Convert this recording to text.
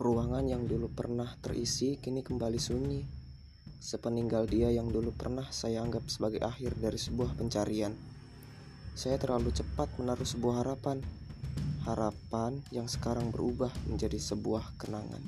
Ruangan yang dulu pernah terisi kini kembali sunyi. Sepeninggal dia yang dulu pernah saya anggap sebagai akhir dari sebuah pencarian. Saya terlalu cepat menaruh sebuah harapan. Harapan yang sekarang berubah menjadi sebuah kenangan.